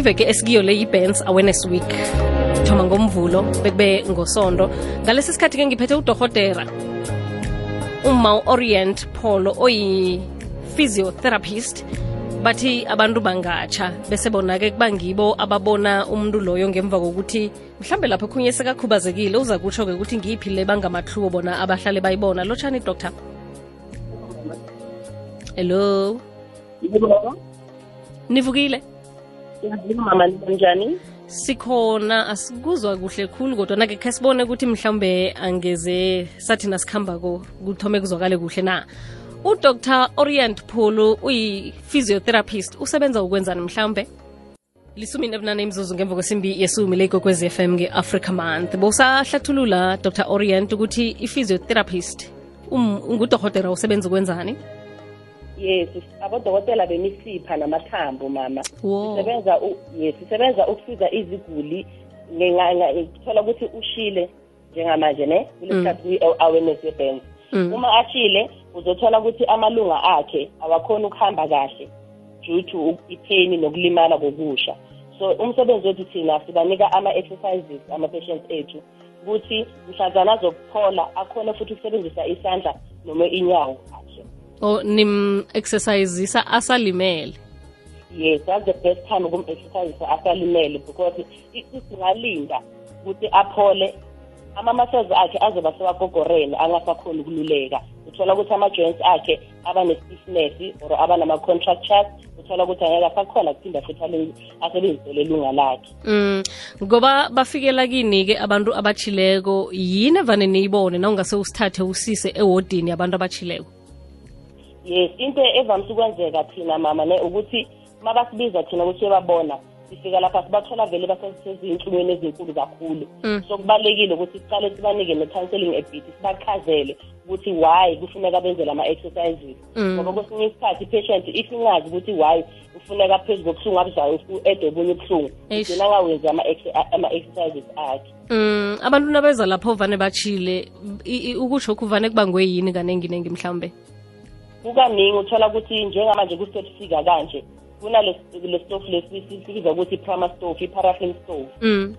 iveke esikiyo le yi-bands awareness week. Thoma ngomvulo bekube ngosondo. Ngalesi sikhathi-ke ngiphethe udorhotera uma orient polo oyi-physiotherapist. Bathi abantu bangatsha bese bona-ke kuba ngibo ababona umuntu loyo ngemva kokuthi mhlambe lapho khunye sekakhubazekile uza kutsho-ke ukuthi ngiyiphi le bangamahluko bona abahlale bayibona. Lo lotshani doctor? Hello? Nivukile mama njani sikhona asikuzwa kuhle khulu kodwa-ke khe sibone ukuthi mhlawumbe angeze sathi nasikhambako kuthome kuzwakale kuhle na? Udr orient phulu uyi-physiotherapist usebenza ukwenzani mhlawumbe? Lisumi nebunane imzuzu ngemva kwesimbi yesumi le f m nge-africa month. Bowusahlathulula dr orient ukuthi i-physiotherapist um, usebenza ukwenzani yes abodokotela bemisipha namathambo mama. Sisebenza yes sisebenza ukusiza iziguli. Thola ukuthi ushile njengamanje ne? Kulesikhathi kwi-awareness ye-bands Mm. uma ashile uzothola ukuthi amalunga akhe awakhoni ukuhamba kahle due to ipain nokulimala kokusha. So umsebenzi wethu thina sibanika ama-exercises ama-patients ethu ukuthi mhlazana azokuphola akhone futhi ukusebenzisa isandla noma inyawo. Kahle o nim-exercisisa asalimele. Yes that's the best time ukum-exercisisa asalimele because singalinda ukuthi aphole ama-muscles akhe azoba sewagogoreni angasakhoni ukululeka. Uthola ukuthi ama-joints akhe abane-stiffness or aba nama-contractures uthola ukuthi angeke asakhona kuphinda futhi asebenzise lelunga lakhe. Mm, ngoba bafikela kini-ke abantu abachileko yini evane niyibone na ungase usithathe usise ewodini yabantu abachileko yes into evamise ukwenzeka thina mama ne ukuthi uma basibiza thina ukuthi uyababona sifika lapha sibathola vele basezinhlungweni ezinkulu kakhulu. Mm. so kubalulekile ukuthi siqale sibanike ne-counseling ebit sibachazele ukuthi why kufuneka benze lama-exercises Mm. ngoba kwesinye isikhathi i-patient if ingazi ukuthi why kufuneka phezu kobuhlungu abuzayo ede obunye ubuhlungu ugcina angawenzi ama-ex- ama-exercises akhe. Mm, abantu nabeza lapho vane bachile i- ukutsho kuvane kubangwe yini kaningi nengi mhlawumbe kukaningi uthola ukuthi njengamanje kusebusika kanje kunale stofu lesi sibiza ukuthi i-prima stove i-paraffin stove mm.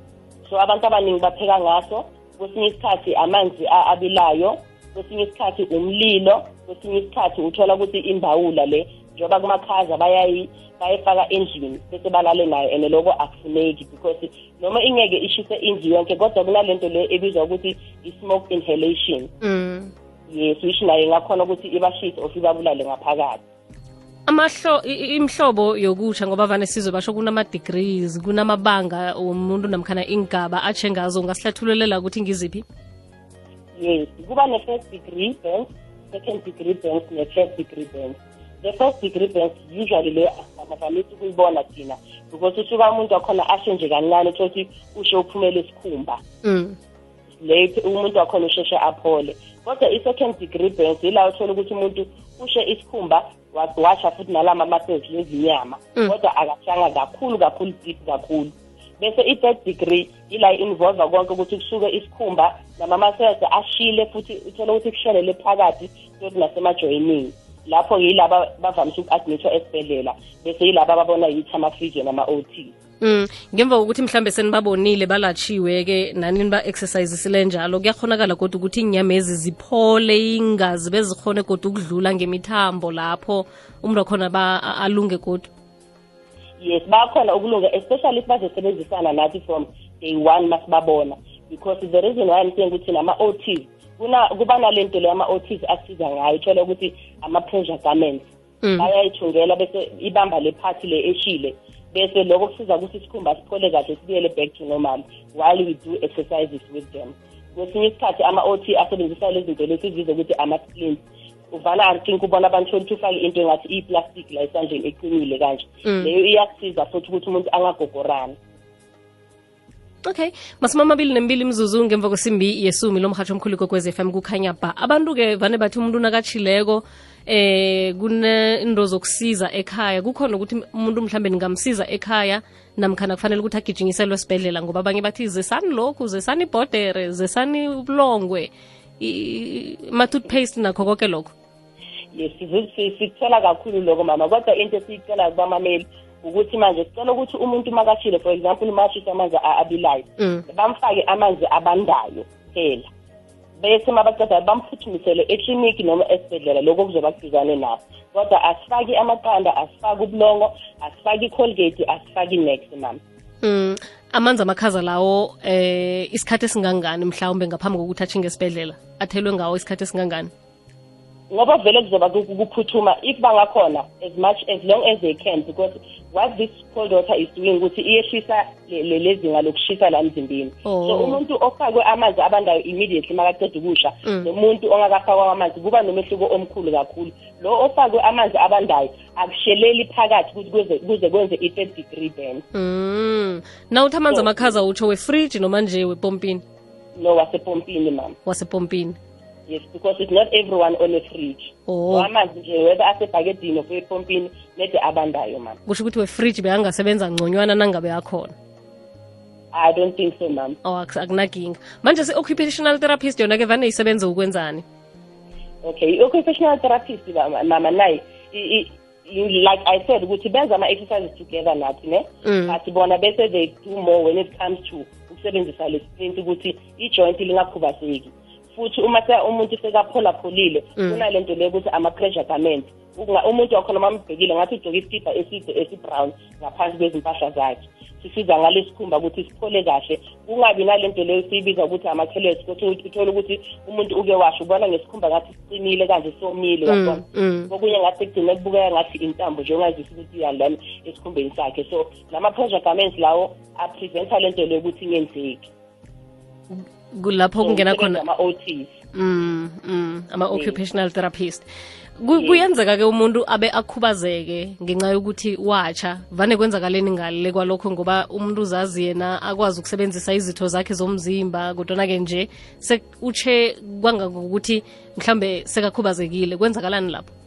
so abantu abaningi bapheka ngaso kwesinye isikhathi amanzi abilayo kwesinye isikhathi umlilo kwesinye isikhathi uthola ukuthi imbawula le njengoba kumakhaza bayayi bayifaka endlini bese balale nayo and loko akufuneki because noma ingeke ishise indlu yonke kodwa kunalento le ebizwa ukuthi i-smoke inhalation Mm. Yes which nayo ingakhona ukuthi ibashise of ibabulale ngaphakathi. Amahlo imhlobo yokutsha ngoba vane sizwe basho kunama-degrees kunamabanga womuntu namkhana ingaba atshe ngazo ungasihlathululela ukuthi ngiziphi? Yes kuba ne-first degree burns second degree burns ne-third degree burns the first degree burns usually le asivamisi ukuyibona thina because usuka umuntu wakhona ashe nje kancane uthola ukuthi ushe uphumele isikhumba. Mm. Le umuntu wakhona usheshe aphole. Kodwa i-second degree burns yila uthola ukuthi umuntu ushe isikhumba wa- washa futhi nalama muscles lezinyama Mm. kodwa akashanga kakhulu kakhulu deep kakhulu. Bese i-third degree ila involva konke ukuthi kusuke isikhumba nama-muscles ashile futhi uthole ukuthi kushelele phakathi futhi nasemajoyinini. Lapho yilaba bavamise uku-admithwa esibhedlela bese yilaba ababona yithi ama-physio nama-ot Mm, ngemva kokuthi mhlambe senibabonile balatshiwe-ke nani niba-exercisisile njalo kuyakhonakala kodwa ukuthi inyamezi ziphole ingazi bezikhone kodwa ukudlula ngemithambo lapho umuntu wakhona alunge kodwa yes bakhona ukulunga especially if bazosebenzisana nathi from day one masibabona. Because the reason why I'm saying ukuthi kuna kuba nalento leyo ama-ots asiza ngayo uthole ukuthi ama-pressure garments Mm. bayayithungela bese ibamba le phathi le eshile bese lokho kusiza ukuthi isikhumba siphole kahle sibuyele back to normal while we do exercises with them. Kwesinye isikhathi ama-ot asebenzisa lezi zinto lesi zize ukuthi ama-splint uvana I think ubona abantu ukuthi ufake into engathi iyi-plastic la esandleni eqinile kanje. Mm. leyo iyasiza futhi ukuthi umuntu angagogorani. Okay. Masumi amabili nembili mzuzu ngemva kwesimbi yesumi lo mhatsho omkhulu kokwez FM kukhanya ba. Abantu-ke vane bathi umuntu nakatshileko eh kunento zokusiza ekhaya kukhona ukuthi umuntu mhlambe ningamsiza ekhaya namkhana kufanele ukuthi agijinyiselwe esibhedlela ngoba abanye bathi zesani lokhu zesani ibhodere zesani ubulongwe ama-toothpaste nakho konke lokho yes sikuthola kakhulu lokho mama kodwa into esiyicela kubamameli ukuthi manje sicela ukuthi umuntu makashile for example mashisa amanzi abilayo Mm. bamfake amanzi abandayo kuphela bese mabaqeda bamphuthumisele ekliniki noma esibhedlela lokho kuzoba kuduzane nabo kodwa asifaki amaqanda asifaki ubulongo asifaki icolgate asifaki inex mama Mm. amanzi amakhaza lawo eh isikhathi esingangani mhlawumbe ngaphambi kokuthi athinge esibhedlela? Athelwe ngawo isikhathi esingangani? Ngoba vele kuzoba ku- kuphuthuma if bangakhona as much as long as they can because what this cold water is doing ukuthi iyehlisa le- le- lezinga lokushisa la emzimbeni Oh. so umuntu ofakwe amanzi abandayo immediately makaqeda ukusha Mm. nomuntu ongakafakwa amanzi kuba nomehluko omkhulu kakhulu lo ofakwe amanzi abandayo akusheleli phakathi ukuthi kuze kuze kwenze i-third degree burn Mm. na uthi amanzi So- amakhaza utsho wefriji noma nje wepompini no wasepompini mama wasepompini yes because it's not everyone on a fridge. Oh. so amanzi nje whether asebhakedini of epompini nede abandayo mama kusho ukuthi wefriji beyangasebenza ngconywana nangabe akhona i don't think so mama oh ak- akunakinga. Manje si-occupational therapist yona-ke vane isebenze ukwenzani? Okay i-occupational therapist mama mama naye i- i- i- like i said ukuthi benza ama-exercises together nathi ne? Mm. but bona bese they do more when it comes to ukusebenzisa le sprint ukuthi i-joint lingakhubazeki. Futhi uma umuntu sekapholapholile Mm. kunalento leyo ukuthi ama-pressure garment. Umuntu wakhona mambhekile ngathi ugcoke isikipa eside esibrown ngaphansi kwezimpahla zakhe. Sisiza ngalesikhumba ukuthi siphole kahle. Kungabi nalento leyo siyibiza ukuthi ama-callus ukuthi uthole ukuthi umuntu uke washo ubona ngesikhumba ngathi siqinile kanje somile Mm, yabona mm. kokunye ngathi kugcine kubukeka ngathi intambo njengazisa ukuthi iyalana esikhumbeni sakhe. So lama-pressure garments lawo apresenta lento leyo ukuthi ingenzeki. Kulapho kungena khona ama-ots mm, mm, ama-occupational therapist. Kuyenzeka-ke umuntu abe akhubazeke ngenxa yokuthi watsha vane kwenzakaleni ngale kwalokho ngoba umuntu uzazi yena akwazi ukusebenzisa izitho zakhe zomzimba kodwana-ke nje utshe kwangangokuthi mhlambe sekakhubazekile. Kwenzakalani lapho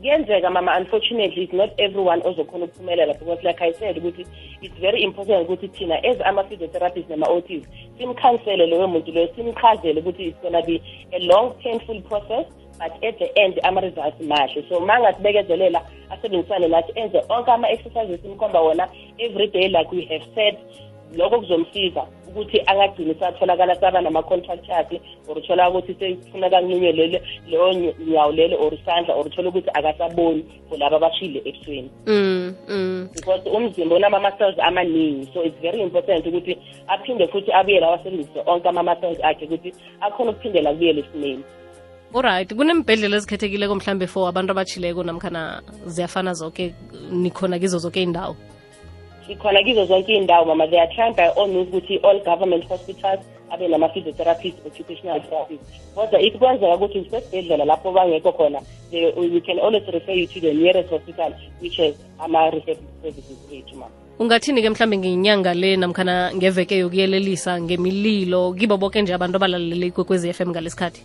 kuyenzeka mama unfortunately it's not everyone ozokhona ukuphumelela because like i said ukuthi it's very important ukuthi thina as ama-physiotherapists nama-ots simkhansele loyo muntu loyo simchazele ukuthi it's gonna be a long painful process but at the end ama-results mahle. So ma ngasibekezelela asebenzisane nathi enze onke ama-exercises simkhomba wona every day like we have said lokho kuzomsiza ukuthi angagcini satholakala saba nama-contractures or uthola ukuthi sekufuneka kunqunywe lele leyo nyawo lelo or isandla or uthole ukuthi akasaboni for laba abashile ebusweni mm, mm. because umzimba unama-muscles amaningi so it's very important ukuthi aphinde futhi abuyele awasebenzise onke ama-muscles akhe ukuthi akhona ukuphindela kubuyele esimeni. Olright kunembhedlela ezikhethekileko mhlambe for abantu abachileko namkhana ziyafana zonke nikhona kizo zonke indawo sikhona kizo zonke iy'ndawo mama. They are trying by all means ukuthi all government hospitals abe nama-physiotherapist occupational therapist kodwa if kwenzeka ukuthi usesibhedlela lapho bangekho khona we can always refer you to the nearest hospital which is ama-receptive services ethu mama. Ungathini-ke mhlambe ngenyanga le namkhana ngeveke yokuyelelisa ngemililo? Kibo boke nje abantu abalalele ikwekwezi FM ngalesikhathi?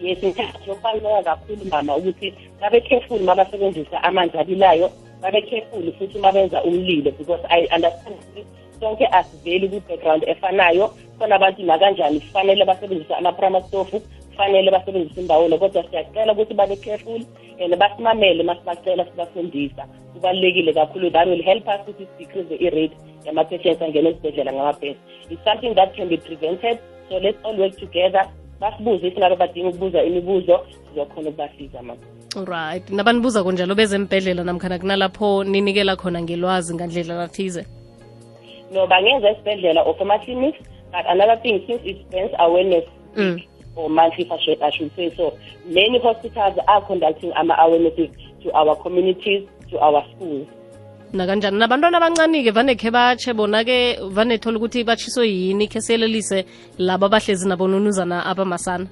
Yes yokubaluleka kakhulu mama ukuthi babe careful mabasebenzisa amanzi abilayo babe careful futhi uma benza umlilo because i understand ukuthi sonke asiveli kwi-background efanayo. Khona abantu nakanjani? Kufanele basebenzise ama-prima stove kufanele basebenzise imbawelo kodwa siyacela ukuthi babe careful and basimamele uma sibacela sibafundisa. Kubalulekile kakhulu. That will help us ukuthi decrease i-rate yama-patients angena esibhedlela ngamabhesi it's something that can be prevented so let's all work together. Basibuze if ngabe badinga ukubuza imibuzo sizokhona ukubasiza mama right. Nabanibuza kunjalo bezembhedlela namkhana kunalapho ninikela khona ngelwazi ngandlela lathize no bangenza esibhedlela or ama-clinics but another thing since it spends awareness Mm. or monthly I should, I should say so many hospitals are conducting ama-awarenesses to our communities to our schools. Nakanjani? Nabantwana abancani-ke vanekhe batshe bona-ke vanethola ukuthi batshiswe yini khe siyelelise laba abahlezi nabonunuzana abamasana?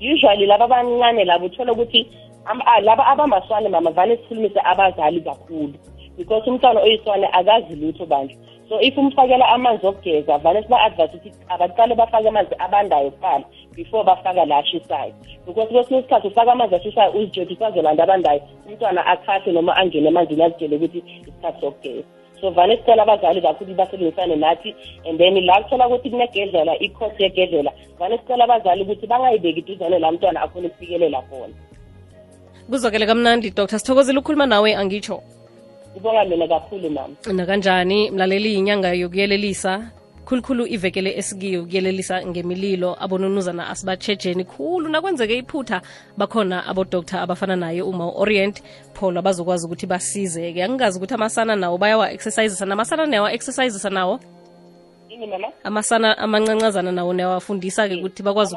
Usually laba abancane labo uthola ukuthi laba abamaswane mama vane sikhulumise abazali kakhulu because umntwana oyiswane akazi lutho bandla. So if umfakela amanzi okugeza vane siba-advise ukuthi abaqale bafake amanzi abandayo kuqala before bafaka la ashisayo. Because kwesinye isikhathi ufaka amanzi ashisayo uzijoti usazolanda abandayo umntwana akhathe noma angene emanzini azitshele ukuthi isikhathi sokugeza. So vane sicela abazali kakhulu basebenzisane nathi and then la kuthola ukuthi kunegedlela ikhosi yegedlela vane sicela abazali ukuthi bangayibeki iduzane la mntwana akhona ukufikelela khona. Kuzwakele kamnandi dr sithokozile ukukhuluma nawe angitsho. Ubonga mina kakhulu mama nakanjani? Mlaleli inyanga yokuyelelisa. Khulukhulu ivekele esikiyo ukuyelelisa ngemililo. Abonunuzana asibatshejeni khulu. Nakwenzeke iphutha bakhona abodoktar abafana naye uma u-orient paul abazokwazi ukuthi basize-ke. Angingazi ukuthi amasana nawo bayawa-exercisisa namasana niyawa-exercisisa nawo ini mama? Amasana amancancazana nawo niyawafundisa-ke ukuthi bakwazi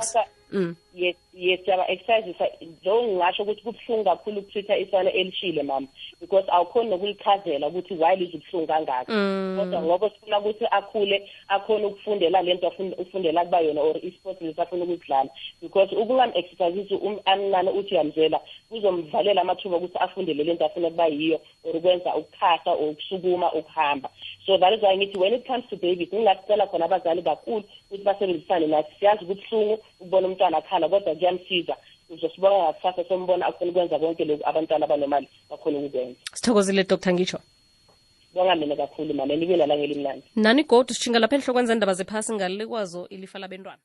mm. Yes yes siyaba-exercisisa though ngingasho ukuthi kubuhlungu kakhulu ukuthutha isana elishile mama. Because awukhoni nokulichazela ukuthi why lizobuhlungu kangaka. Kodwa ngoba sifuna ukuthi akhule akhone ukufundela lento afun- ufundela kuba yona or i-sports lesi afuna ukudlala because ukungam-exercisisi um- amncane uthi uyamzela kuzomvalela amathuba ukuthi afundele lento afuna ukuba yiyo or ukwenza ukuphahla or ukusukuma ukuhamba. So that is why ngithi when it comes to babies ngingasicela khona abazali kakhulu ukuthi basebenzisane nathi. Siyazi kubuhlungu ukubona umntwana akhala kodwa kuyamsiza. Uzosibona ngakusasa sombona akhona ukwenza konke lokhu abantwana abanomali bakhona ukukwenza. Sithokozile dr ngisho bonga mina kakhulu mama. Nibe nalangelimnandi nani godu sishinga lapha enhlokweni zendaba zephasi ngalikwazo ilifa labentwana